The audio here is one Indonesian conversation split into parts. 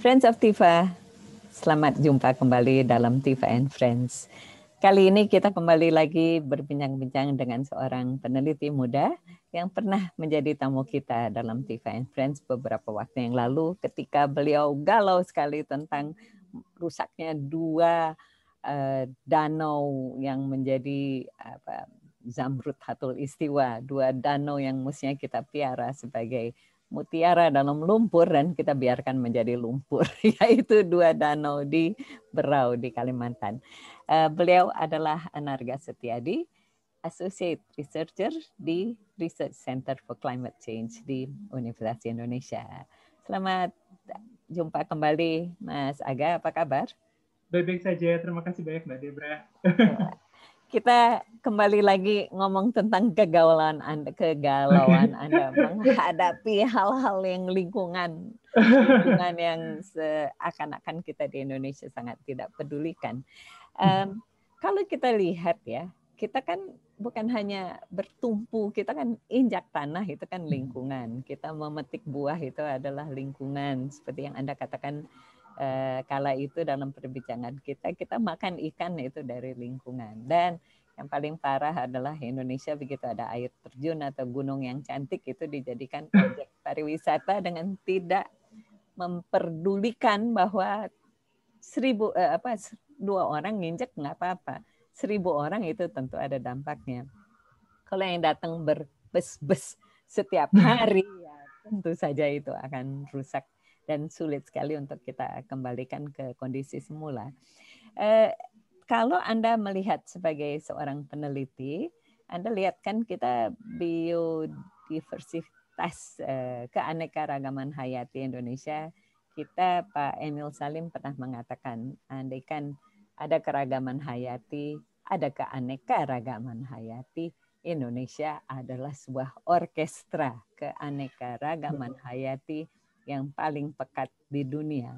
Friends of Tifa, selamat jumpa kembali dalam Tifa and Friends. Kali ini kita kembali lagi berbincang-bincang dengan seorang peneliti muda yang pernah menjadi tamu kita dalam Tifa and Friends beberapa waktu yang lalu ketika beliau galau sekali tentang rusaknya dua uh, danau yang menjadi apa, Zamrud Hatul Istiwa, dua danau yang mestinya kita piara sebagai mutiara dalam lumpur dan kita biarkan menjadi lumpur, yaitu dua danau di Berau di Kalimantan. Uh, beliau adalah Anarga Setiadi, Associate Researcher di Research Center for Climate Change di Universitas Indonesia. Selamat jumpa kembali, Mas Aga. Apa kabar? Baik-baik saja. Terima kasih banyak, Mbak Debra. kita kembali lagi ngomong tentang kegalauan Anda, kegalauan Anda menghadapi hal-hal yang lingkungan, lingkungan yang seakan-akan kita di Indonesia sangat tidak pedulikan. Um, kalau kita lihat ya, kita kan bukan hanya bertumpu, kita kan injak tanah itu kan lingkungan. Kita memetik buah itu adalah lingkungan, seperti yang Anda katakan Eh, kala itu dalam perbincangan kita kita makan ikan itu dari lingkungan. Dan yang paling parah adalah Indonesia begitu ada air terjun atau gunung yang cantik itu dijadikan objek pariwisata dengan tidak memperdulikan bahwa seribu eh, apa dua orang nginjek nggak apa-apa. Seribu orang itu tentu ada dampaknya. Kalau yang datang berbes-bes setiap hari ya tentu saja itu akan rusak dan sulit sekali untuk kita kembalikan ke kondisi semula. Eh, kalau Anda melihat sebagai seorang peneliti, Anda lihat kan kita biodiversitas eh, keanekaragaman hayati Indonesia, kita Pak Emil Salim pernah mengatakan, andaikan ada keragaman hayati, ada keanekaragaman hayati, Indonesia adalah sebuah orkestra keanekaragaman hayati yang paling pekat di dunia.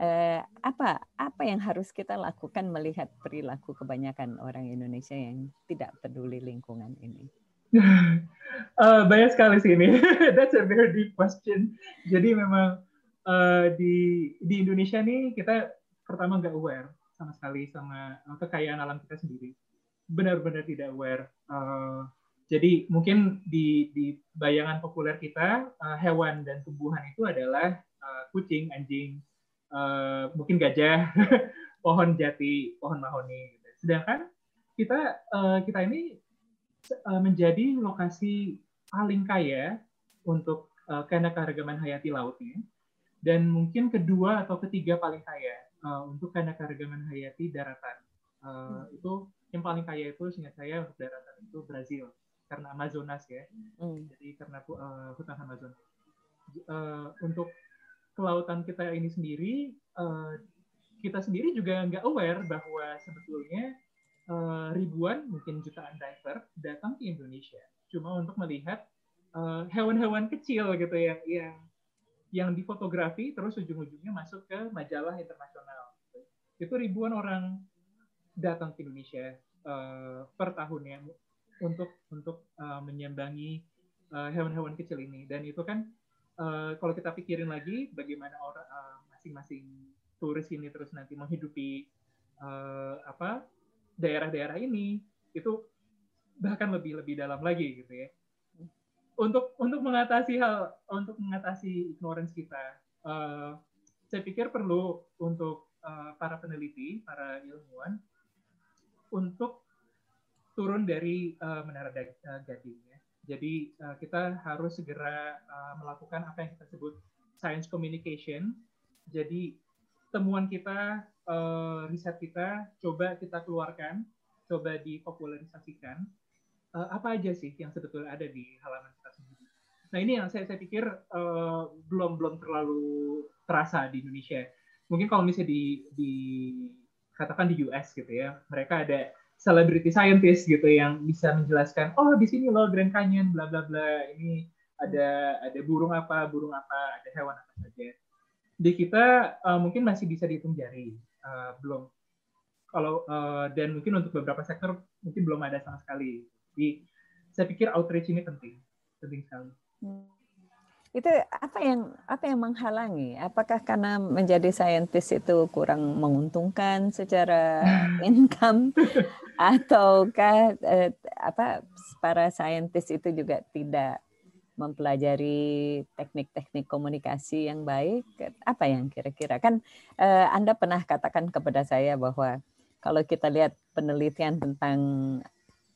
Eh, apa apa yang harus kita lakukan melihat perilaku kebanyakan orang Indonesia yang tidak peduli lingkungan ini? uh, banyak sekali sih ini. That's a very deep question. Jadi memang uh, di di Indonesia nih kita pertama nggak aware sama sekali sama kekayaan alam kita sendiri. Benar-benar tidak aware. Uh, jadi mungkin di, di bayangan populer kita uh, hewan dan tumbuhan itu adalah uh, kucing, anjing, uh, mungkin gajah, pohon jati, pohon mahoni. Gitu. Sedangkan kita uh, kita ini uh, menjadi lokasi paling kaya untuk uh, keanekaragaman hayati lautnya dan mungkin kedua atau ketiga paling kaya uh, untuk keanekaragaman hayati daratan. Uh, hmm. Itu yang paling kaya itu seingat saya untuk daratan itu Brazil karena Amazonas ya. Hmm. Jadi karena uh, hutan Amazon. Uh, untuk kelautan kita ini sendiri, uh, kita sendiri juga nggak aware bahwa sebetulnya uh, ribuan, mungkin jutaan diver datang ke Indonesia cuma untuk melihat hewan-hewan uh, kecil gitu yang yang yang difotografi terus ujung-ujungnya masuk ke majalah internasional. Itu ribuan orang datang ke Indonesia uh, per tahunnya untuk untuk uh, menyambangi uh, hewan-hewan kecil ini. Dan itu kan uh, kalau kita pikirin lagi bagaimana orang uh, masing-masing turis ini terus nanti menghidupi uh, apa daerah-daerah ini itu bahkan lebih lebih dalam lagi gitu ya. Untuk untuk mengatasi hal untuk mengatasi ignorance kita uh, saya pikir perlu untuk uh, para peneliti para ilmuwan untuk turun dari uh, menara uh, gading ya. Jadi uh, kita harus segera uh, melakukan apa yang kita sebut science communication. Jadi temuan kita, uh, riset kita, coba kita keluarkan, coba dipopularisasikan. Uh, apa aja sih yang sebetulnya ada di halaman kita sendiri. Nah ini yang saya, saya pikir uh, belum belum terlalu terasa di Indonesia. Mungkin kalau misalnya di, di di US gitu ya, mereka ada celebrity scientist gitu yang bisa menjelaskan oh di sini loh Grand Canyon bla bla bla. Ini ada ada burung apa burung apa ada hewan apa saja. Di kita uh, mungkin masih bisa dihitung jari. Uh, belum. Kalau uh, dan mungkin untuk beberapa sektor mungkin belum ada sama sekali. Jadi saya pikir outreach ini penting. Penting sekali itu apa yang apa yang menghalangi? Apakah karena menjadi saintis itu kurang menguntungkan secara income ataukah eh, apa para saintis itu juga tidak mempelajari teknik-teknik komunikasi yang baik? Apa yang kira-kira kan eh, Anda pernah katakan kepada saya bahwa kalau kita lihat penelitian tentang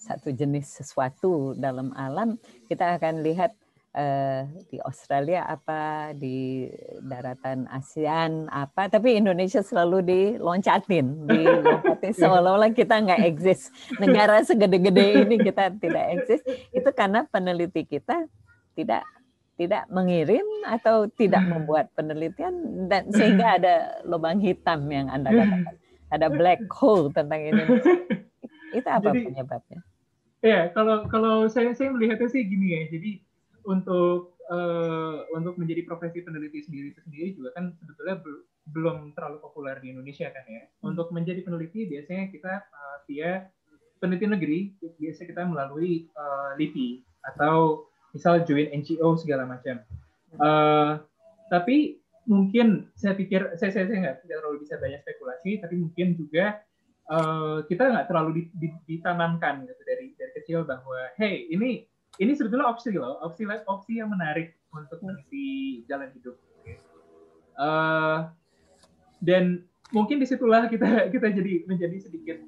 satu jenis sesuatu dalam alam, kita akan lihat uh, di Australia apa, di daratan ASEAN apa, tapi Indonesia selalu diloncatin, diloncatin seolah-olah kita nggak eksis. Negara segede-gede ini kita tidak eksis. Itu karena peneliti kita tidak tidak mengirim atau tidak membuat penelitian dan sehingga ada lubang hitam yang Anda katakan. Ada black hole tentang Indonesia. Itu apa Jadi, penyebabnya? Ya, kalau kalau saya saya melihatnya sih gini ya. Jadi untuk uh, untuk menjadi profesi peneliti sendiri itu sendiri juga kan sebetulnya belum terlalu populer di Indonesia kan ya. Hmm. Untuk menjadi peneliti biasanya kita uh, via peneliti negeri biasanya kita melalui uh, LIPI atau misal join NGO segala macam. Uh, tapi mungkin saya pikir saya saya nggak tidak terlalu bisa banyak spekulasi, tapi mungkin juga uh, kita nggak terlalu ditanamkan gitu dari dari kecil bahwa hey ini ini sebetulnya opsi loh, opsi opsi yang menarik untuk mengisi jalan hidup. Uh, dan mungkin di situlah kita kita jadi menjadi sedikit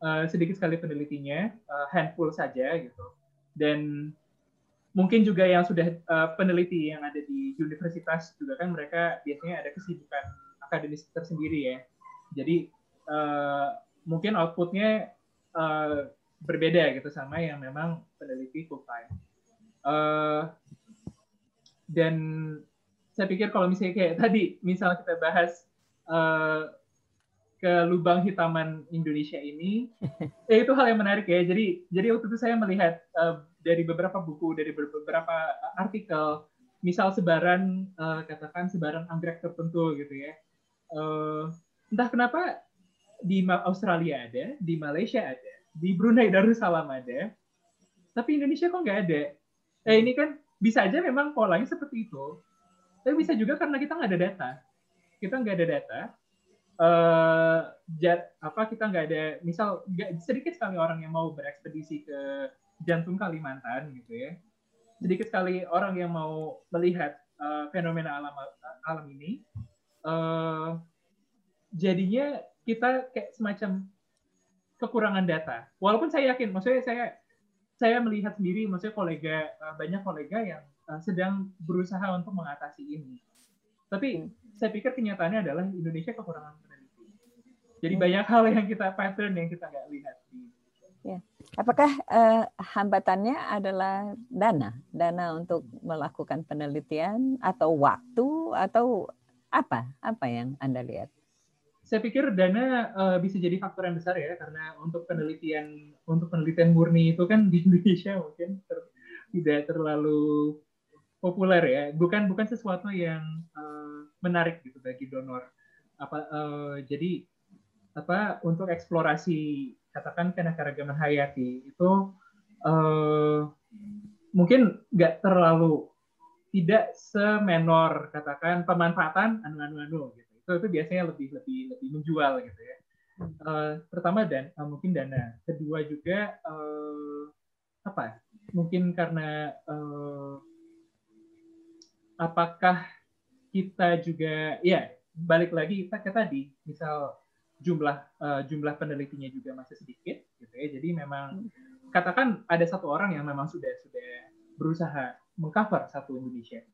uh, sedikit sekali penelitinya, uh, handful saja gitu. Dan mungkin juga yang sudah uh, peneliti yang ada di universitas juga kan mereka biasanya ada kesibukan akademis tersendiri ya. Jadi uh, mungkin outputnya uh, berbeda gitu sama yang memang peneliti full time. Uh, dan saya pikir kalau misalnya kayak tadi, misal kita bahas uh, ke lubang hitaman Indonesia ini, ya itu hal yang menarik ya. Jadi jadi waktu itu saya melihat uh, dari beberapa buku, dari beberapa artikel, misal sebaran uh, katakan sebaran anggrek tertentu gitu ya. Uh, entah kenapa di Australia ada, di Malaysia ada, di Brunei Darussalam ada, tapi Indonesia kok nggak ada. Eh ini kan bisa aja memang polanya seperti itu, tapi bisa juga karena kita nggak ada data. Kita nggak ada data. Uh, jat, apa kita nggak ada, misal gak, sedikit sekali orang yang mau berekspedisi ke jantung Kalimantan gitu ya. Sedikit sekali orang yang mau melihat uh, fenomena alam alam ini. Uh, jadinya kita kayak semacam kekurangan data. Walaupun saya yakin, maksudnya saya saya melihat sendiri, maksudnya kolega eh, banyak kolega yang eh, sedang berusaha untuk mengatasi ini. Tapi saya pikir kenyataannya adalah Indonesia kekurangan peneliti. Jadi hmm. banyak hal yang kita pattern yang kita nggak lihat di Ya. Apakah uh, hambatannya adalah dana, dana untuk melakukan penelitian atau waktu atau apa? Apa yang Anda lihat? Saya pikir dana uh, bisa jadi faktor yang besar ya karena untuk penelitian untuk penelitian murni itu kan di Indonesia mungkin ter, tidak terlalu populer ya. Bukan bukan sesuatu yang uh, menarik gitu bagi donor. Apa uh, jadi apa untuk eksplorasi katakan keanekaragaman hayati itu uh, mungkin nggak terlalu tidak semenor katakan pemanfaatan anu-anu-anu gitu itu biasanya lebih lebih lebih menjual gitu ya. Uh, pertama dan uh, mungkin dana, kedua juga uh, apa? Mungkin karena uh, apakah kita juga ya balik lagi kita ke tadi misal jumlah uh, jumlah penelitinya juga masih sedikit gitu ya. Jadi memang katakan ada satu orang yang memang sudah sudah berusaha mengcover satu Indonesia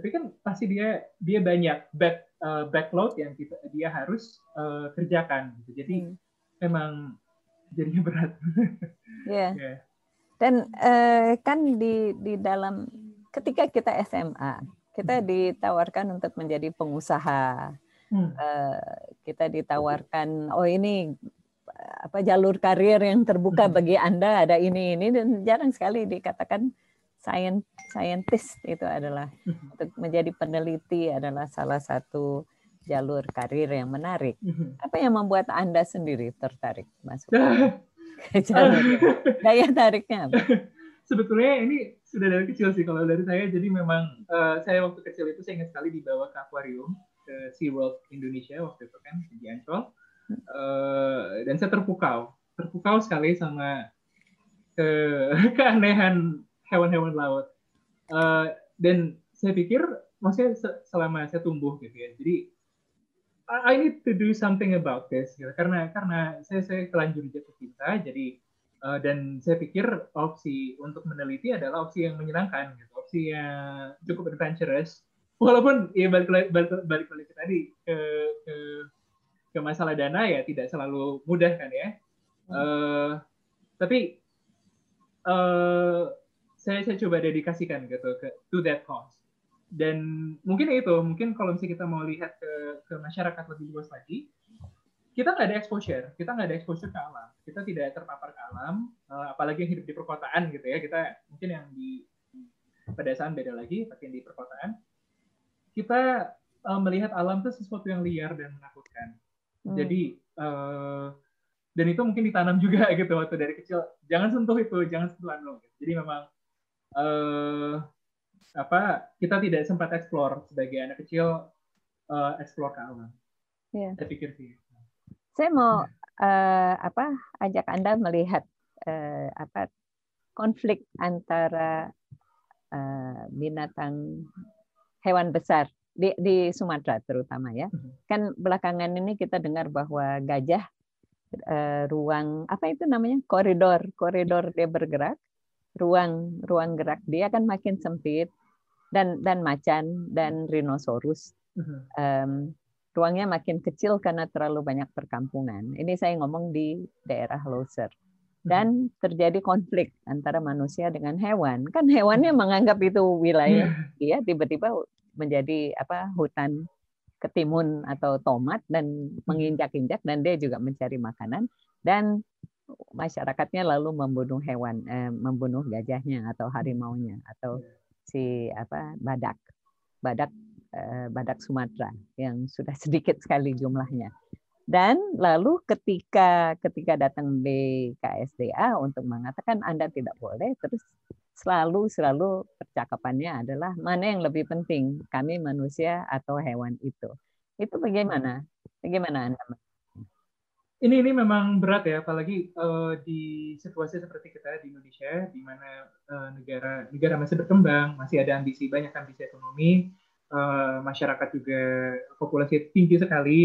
tapi kan pasti dia dia banyak back uh, backload yang kita dia harus uh, kerjakan gitu jadi hmm. memang jadinya berat yeah. yeah. dan uh, kan di di dalam ketika kita SMA kita hmm. ditawarkan untuk menjadi pengusaha hmm. uh, kita ditawarkan oh ini apa jalur karir yang terbuka hmm. bagi anda ada ini ini dan jarang sekali dikatakan science scientist itu adalah mhm. untuk menjadi peneliti adalah salah satu jalur karir yang menarik. Mhm. Apa yang membuat Anda sendiri tertarik masuk ke jalur? Daya tariknya apa? sebetulnya ini sudah dari kecil sih kalau dari saya. Jadi memang uh, saya waktu kecil itu saya ingat sekali dibawa ke akuarium ke SeaWorld Indonesia waktu itu kan di Ancol. Uh, dan saya terpukau, terpukau sekali sama ke keanehan hewan-hewan laut. Uh, dan saya pikir, maksudnya selama saya tumbuh gitu ya, jadi I need to do something about this gitu. karena karena saya saya telanjur jatuh cinta jadi uh, dan saya pikir opsi untuk meneliti adalah opsi yang menyenangkan gitu opsi yang cukup adventurous walaupun ya balik balik balik, balik ke tadi ke, ke ke masalah dana ya tidak selalu mudah kan ya uh, tapi uh, saya saya coba dedikasikan gitu ke to that cause. Dan mungkin itu mungkin kalau misalnya kita mau lihat ke ke masyarakat lebih luas lagi kita nggak ada exposure kita nggak ada exposure ke alam kita tidak terpapar ke alam uh, apalagi yang hidup di perkotaan gitu ya kita mungkin yang di pedesaan beda lagi tapi yang di perkotaan kita uh, melihat alam itu sesuatu yang liar dan menakutkan. Hmm. jadi uh, dan itu mungkin ditanam juga gitu waktu dari kecil. Jangan sentuh itu jangan sentuh anu jadi memang uh, apa kita tidak sempat explore sebagai anak kecil uh, explore ke alam. Yeah. Saya pikir sih. Saya mau uh, apa ajak anda melihat uh, apa konflik antara uh, binatang hewan besar di, di Sumatera terutama ya. Mm-hmm. Kan belakangan ini kita dengar bahwa gajah uh, ruang apa itu namanya koridor koridor dia bergerak ruang ruang gerak. Dia akan makin sempit. Dan dan macan dan rhinoceros um, ruangnya makin kecil karena terlalu banyak perkampungan. Ini saya ngomong di daerah Loser. Dan terjadi konflik antara manusia dengan hewan. Kan hewannya menganggap itu wilayah. Dia tiba-tiba menjadi apa hutan ketimun atau tomat dan menginjak-injak dan dia juga mencari makanan. Dan masyarakatnya lalu membunuh hewan, eh, membunuh gajahnya atau harimaunya atau si apa badak badak eh, badak Sumatera yang sudah sedikit sekali jumlahnya. Dan lalu ketika ketika datang BKSDA untuk mengatakan Anda tidak boleh terus selalu selalu percakapannya adalah mana yang lebih penting kami manusia atau hewan itu. Itu bagaimana? Bagaimana Anda ini ini memang berat ya, apalagi uh, di situasi seperti kita di Indonesia, di mana uh, negara negara masih berkembang, masih ada ambisi banyak ambisi ekonomi, uh, masyarakat juga populasi tinggi sekali.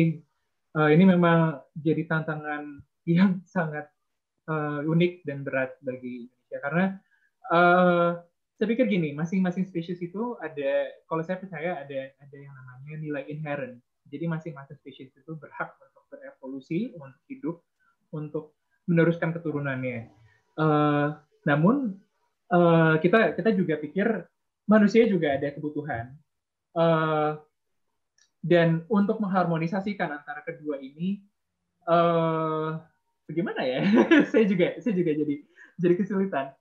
Uh, ini memang jadi tantangan yang sangat uh, unik dan berat bagi Indonesia karena uh, saya pikir gini, masing-masing spesies itu ada, kalau saya percaya ada ada yang namanya nilai inherent. Jadi masing-masing spesies itu berhak berevolusi untuk hidup untuk meneruskan keturunannya. Uh, namun uh, kita kita juga pikir manusia juga ada kebutuhan uh, dan untuk mengharmonisasikan antara kedua ini uh, bagaimana ya? saya juga saya juga jadi jadi kesulitan.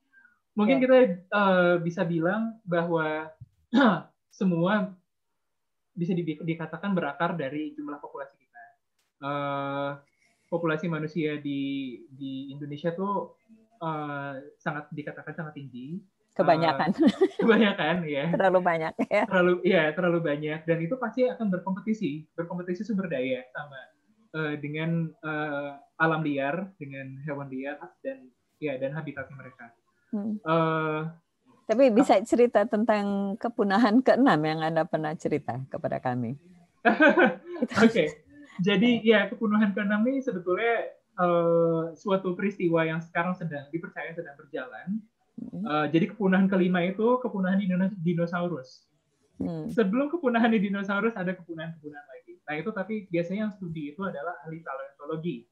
Mungkin yeah. kita uh, bisa bilang bahwa semua bisa dikatakan berakar dari jumlah populasi uh, populasi manusia di di Indonesia tuh uh, sangat dikatakan sangat tinggi. Kebanyakan. Uh, kebanyakan ya. Terlalu banyak ya. Terlalu ya terlalu banyak dan itu pasti akan berkompetisi berkompetisi sumber daya sama uh, dengan uh, alam liar dengan hewan liar dan ya dan habitatnya mereka. Hmm. Uh, tapi bisa cerita tentang kepunahan keenam yang Anda pernah cerita kepada kami. Oke. okay. Jadi ya kepunuhan keenam ini sebetulnya uh, suatu peristiwa yang sekarang sedang dipercaya sedang berjalan. Uh, jadi kepunahan kelima itu kepunahan dinosaurus. Hmm. Sebelum kepunahan di dinosaurus ada kepunahan-kepunahan lagi. Nah itu tapi biasanya yang studi itu adalah ahli paleontologi.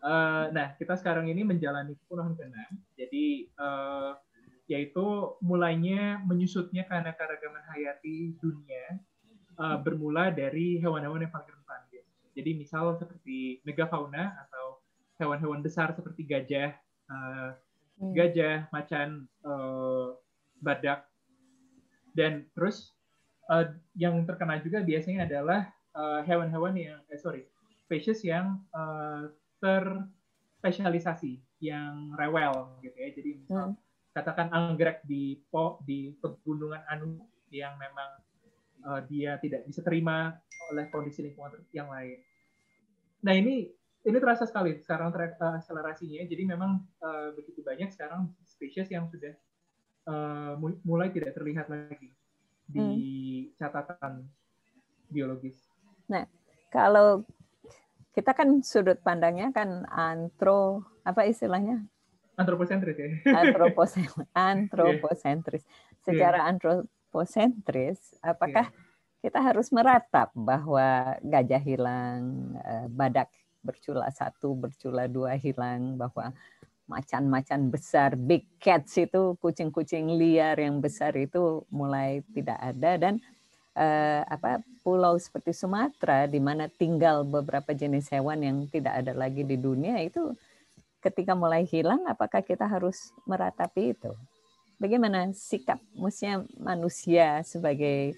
Uh, nah kita sekarang ini menjalani kepunahan keenam. Jadi uh, yaitu mulainya menyusutnya karena keragaman hayati dunia uh, bermula dari hewan-hewan yang paling rentan jadi misal seperti megafauna atau hewan-hewan besar seperti gajah, uh, gajah, macan, uh, badak, dan terus uh, yang terkena juga biasanya adalah hewan-hewan uh, yang, eh, sorry, spesies yang uh, terspesialisasi, yang rewel gitu ya. Jadi misal hmm. katakan anggrek di po di pegunungan anu yang memang uh, dia tidak bisa terima oleh kondisi lingkungan yang lain. Nah ini ini terasa sekali sekarang akselerasinya. Jadi memang uh, begitu banyak sekarang spesies yang sudah uh, mulai tidak terlihat lagi di hmm. catatan biologis. Nah, kalau kita kan sudut pandangnya kan antro apa istilahnya Antroposentris ya. Antroposentris. antroposentris. Secara yeah. antroposentris, apakah yeah. Kita harus meratap bahwa gajah hilang, eh, badak bercula satu, bercula dua hilang, bahwa macan-macan besar, big cats itu kucing-kucing liar yang besar itu mulai tidak ada dan eh, apa pulau seperti Sumatera di mana tinggal beberapa jenis hewan yang tidak ada lagi di dunia itu ketika mulai hilang, apakah kita harus meratapi itu? Bagaimana sikap manusia sebagai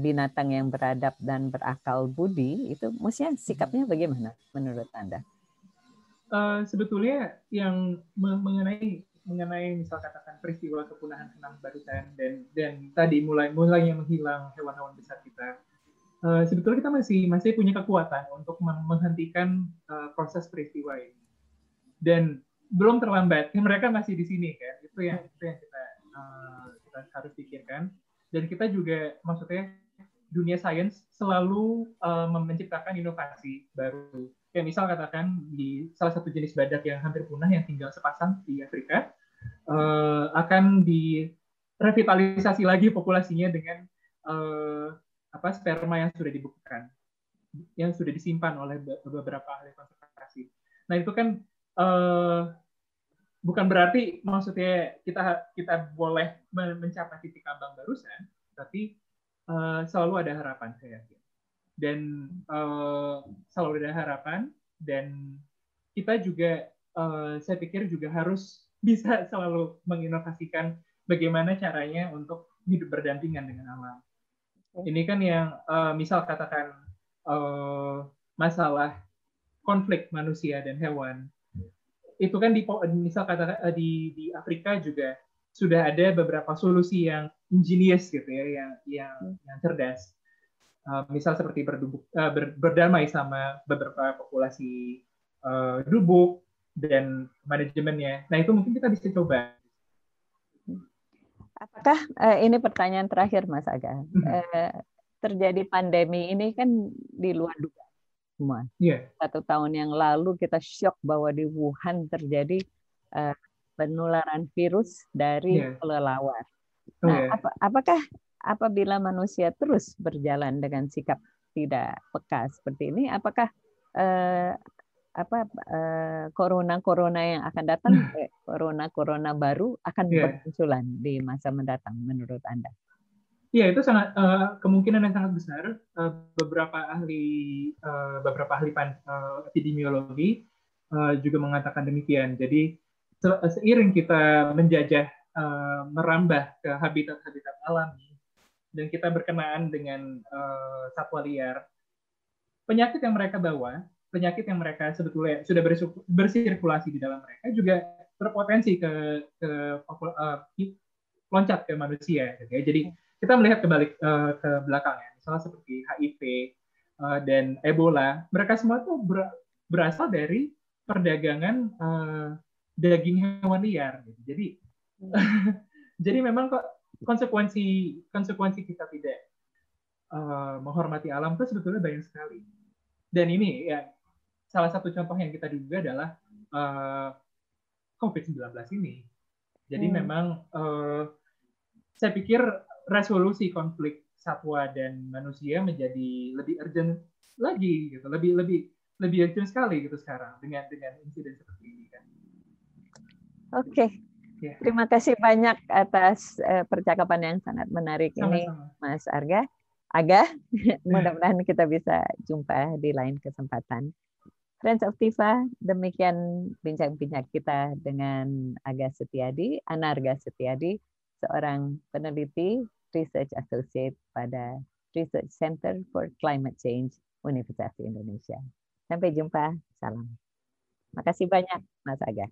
binatang yang beradab dan berakal budi itu manusia sikapnya bagaimana menurut Anda? Uh, sebetulnya yang mengenai mengenai misal katakan peristiwa kepunahan kenang barusan dan dan tadi mulai mulai yang menghilang hewan-hewan besar kita uh, sebetulnya kita masih masih punya kekuatan untuk menghentikan uh, proses peristiwa ini. Dan belum terlambat mereka masih di sini kan itu yang itu yang kita uh, kita harus pikirkan dan kita juga maksudnya dunia sains selalu uh, menciptakan inovasi baru kayak misal katakan di salah satu jenis badak yang hampir punah yang tinggal sepasang di Afrika uh, akan direvitalisasi lagi populasinya dengan uh, apa sperma yang sudah dibukukan yang sudah disimpan oleh beberapa ahli konservasi. Nah itu kan uh, bukan berarti maksudnya kita kita boleh mencapai titik ambang barusan, tapi uh, selalu ada harapan saya yakin. Dan uh, selalu ada harapan dan kita juga uh, saya pikir juga harus bisa selalu menginovasikan bagaimana caranya untuk hidup berdampingan dengan alam. Ini kan yang uh, misal katakan uh, masalah konflik manusia dan hewan itu kan di misal kata eh, di di Afrika juga sudah ada beberapa solusi yang ingenious gitu ya yang yang hmm. yang cerdas. Uh, misal seperti berdubuk, uh, ber, berdamai sama beberapa populasi uh, dubuk dan manajemennya. Nah itu mungkin kita bisa coba. Apakah uh, ini pertanyaan terakhir Mas Aga? Uh, terjadi pandemi ini kan di luar dugaan semua. Yeah. Satu tahun yang lalu kita shock bahwa di Wuhan terjadi uh, penularan virus dari yeah. kelelawar. Oh, nah, yeah. ap apakah apabila manusia terus berjalan dengan sikap tidak peka seperti ini, apakah uh, apa uh, corona corona yang akan datang, eh, corona corona baru akan yeah. bermunculan di masa mendatang menurut anda? Iya itu sangat uh, kemungkinan yang sangat besar. Uh, beberapa ahli uh, beberapa ahli pan, uh, epidemiologi uh, juga mengatakan demikian. Jadi se seiring kita menjajah uh, merambah ke habitat-habitat alami dan kita berkenaan dengan uh, satwa liar, penyakit yang mereka bawa, penyakit yang mereka sebetulnya sudah bersirkulasi di dalam mereka juga berpotensi ke ke uh, loncat ke manusia. Gitu ya. Jadi kita melihat kebalik uh, ke belakangnya, misalnya seperti HIV uh, eh, dan Ebola, mereka semua itu ber, berasal dari perdagangan uh, daging hewan liar. Gitu. Jadi, hmm. jadi memang kok konsekuensi konsekuensi kita tidak uh, menghormati alam itu sebetulnya banyak sekali. Dan ini ya salah satu contoh yang kita duga adalah uh, COVID-19 ini. Jadi hmm. memang uh, saya pikir resolusi konflik satwa dan manusia menjadi lebih urgent lagi gitu lebih lebih lebih urgent sekali gitu sekarang dengan dengan insiden seperti ini kan oke okay. Ya. yeah. terima kasih banyak atas uh, percakapan yang sangat menarik Sama-sama. ini Mas Arga Aga mudah-mudahan kita bisa jumpa di lain kesempatan Friends of Tifa, demikian bincang-bincang kita dengan Aga Setiadi, Anarga Setiadi, seorang peneliti Research Associate pada Research Center for Climate Change Universitas Indonesia. Sampai jumpa. Salam. Makasih banyak, Mas Aga.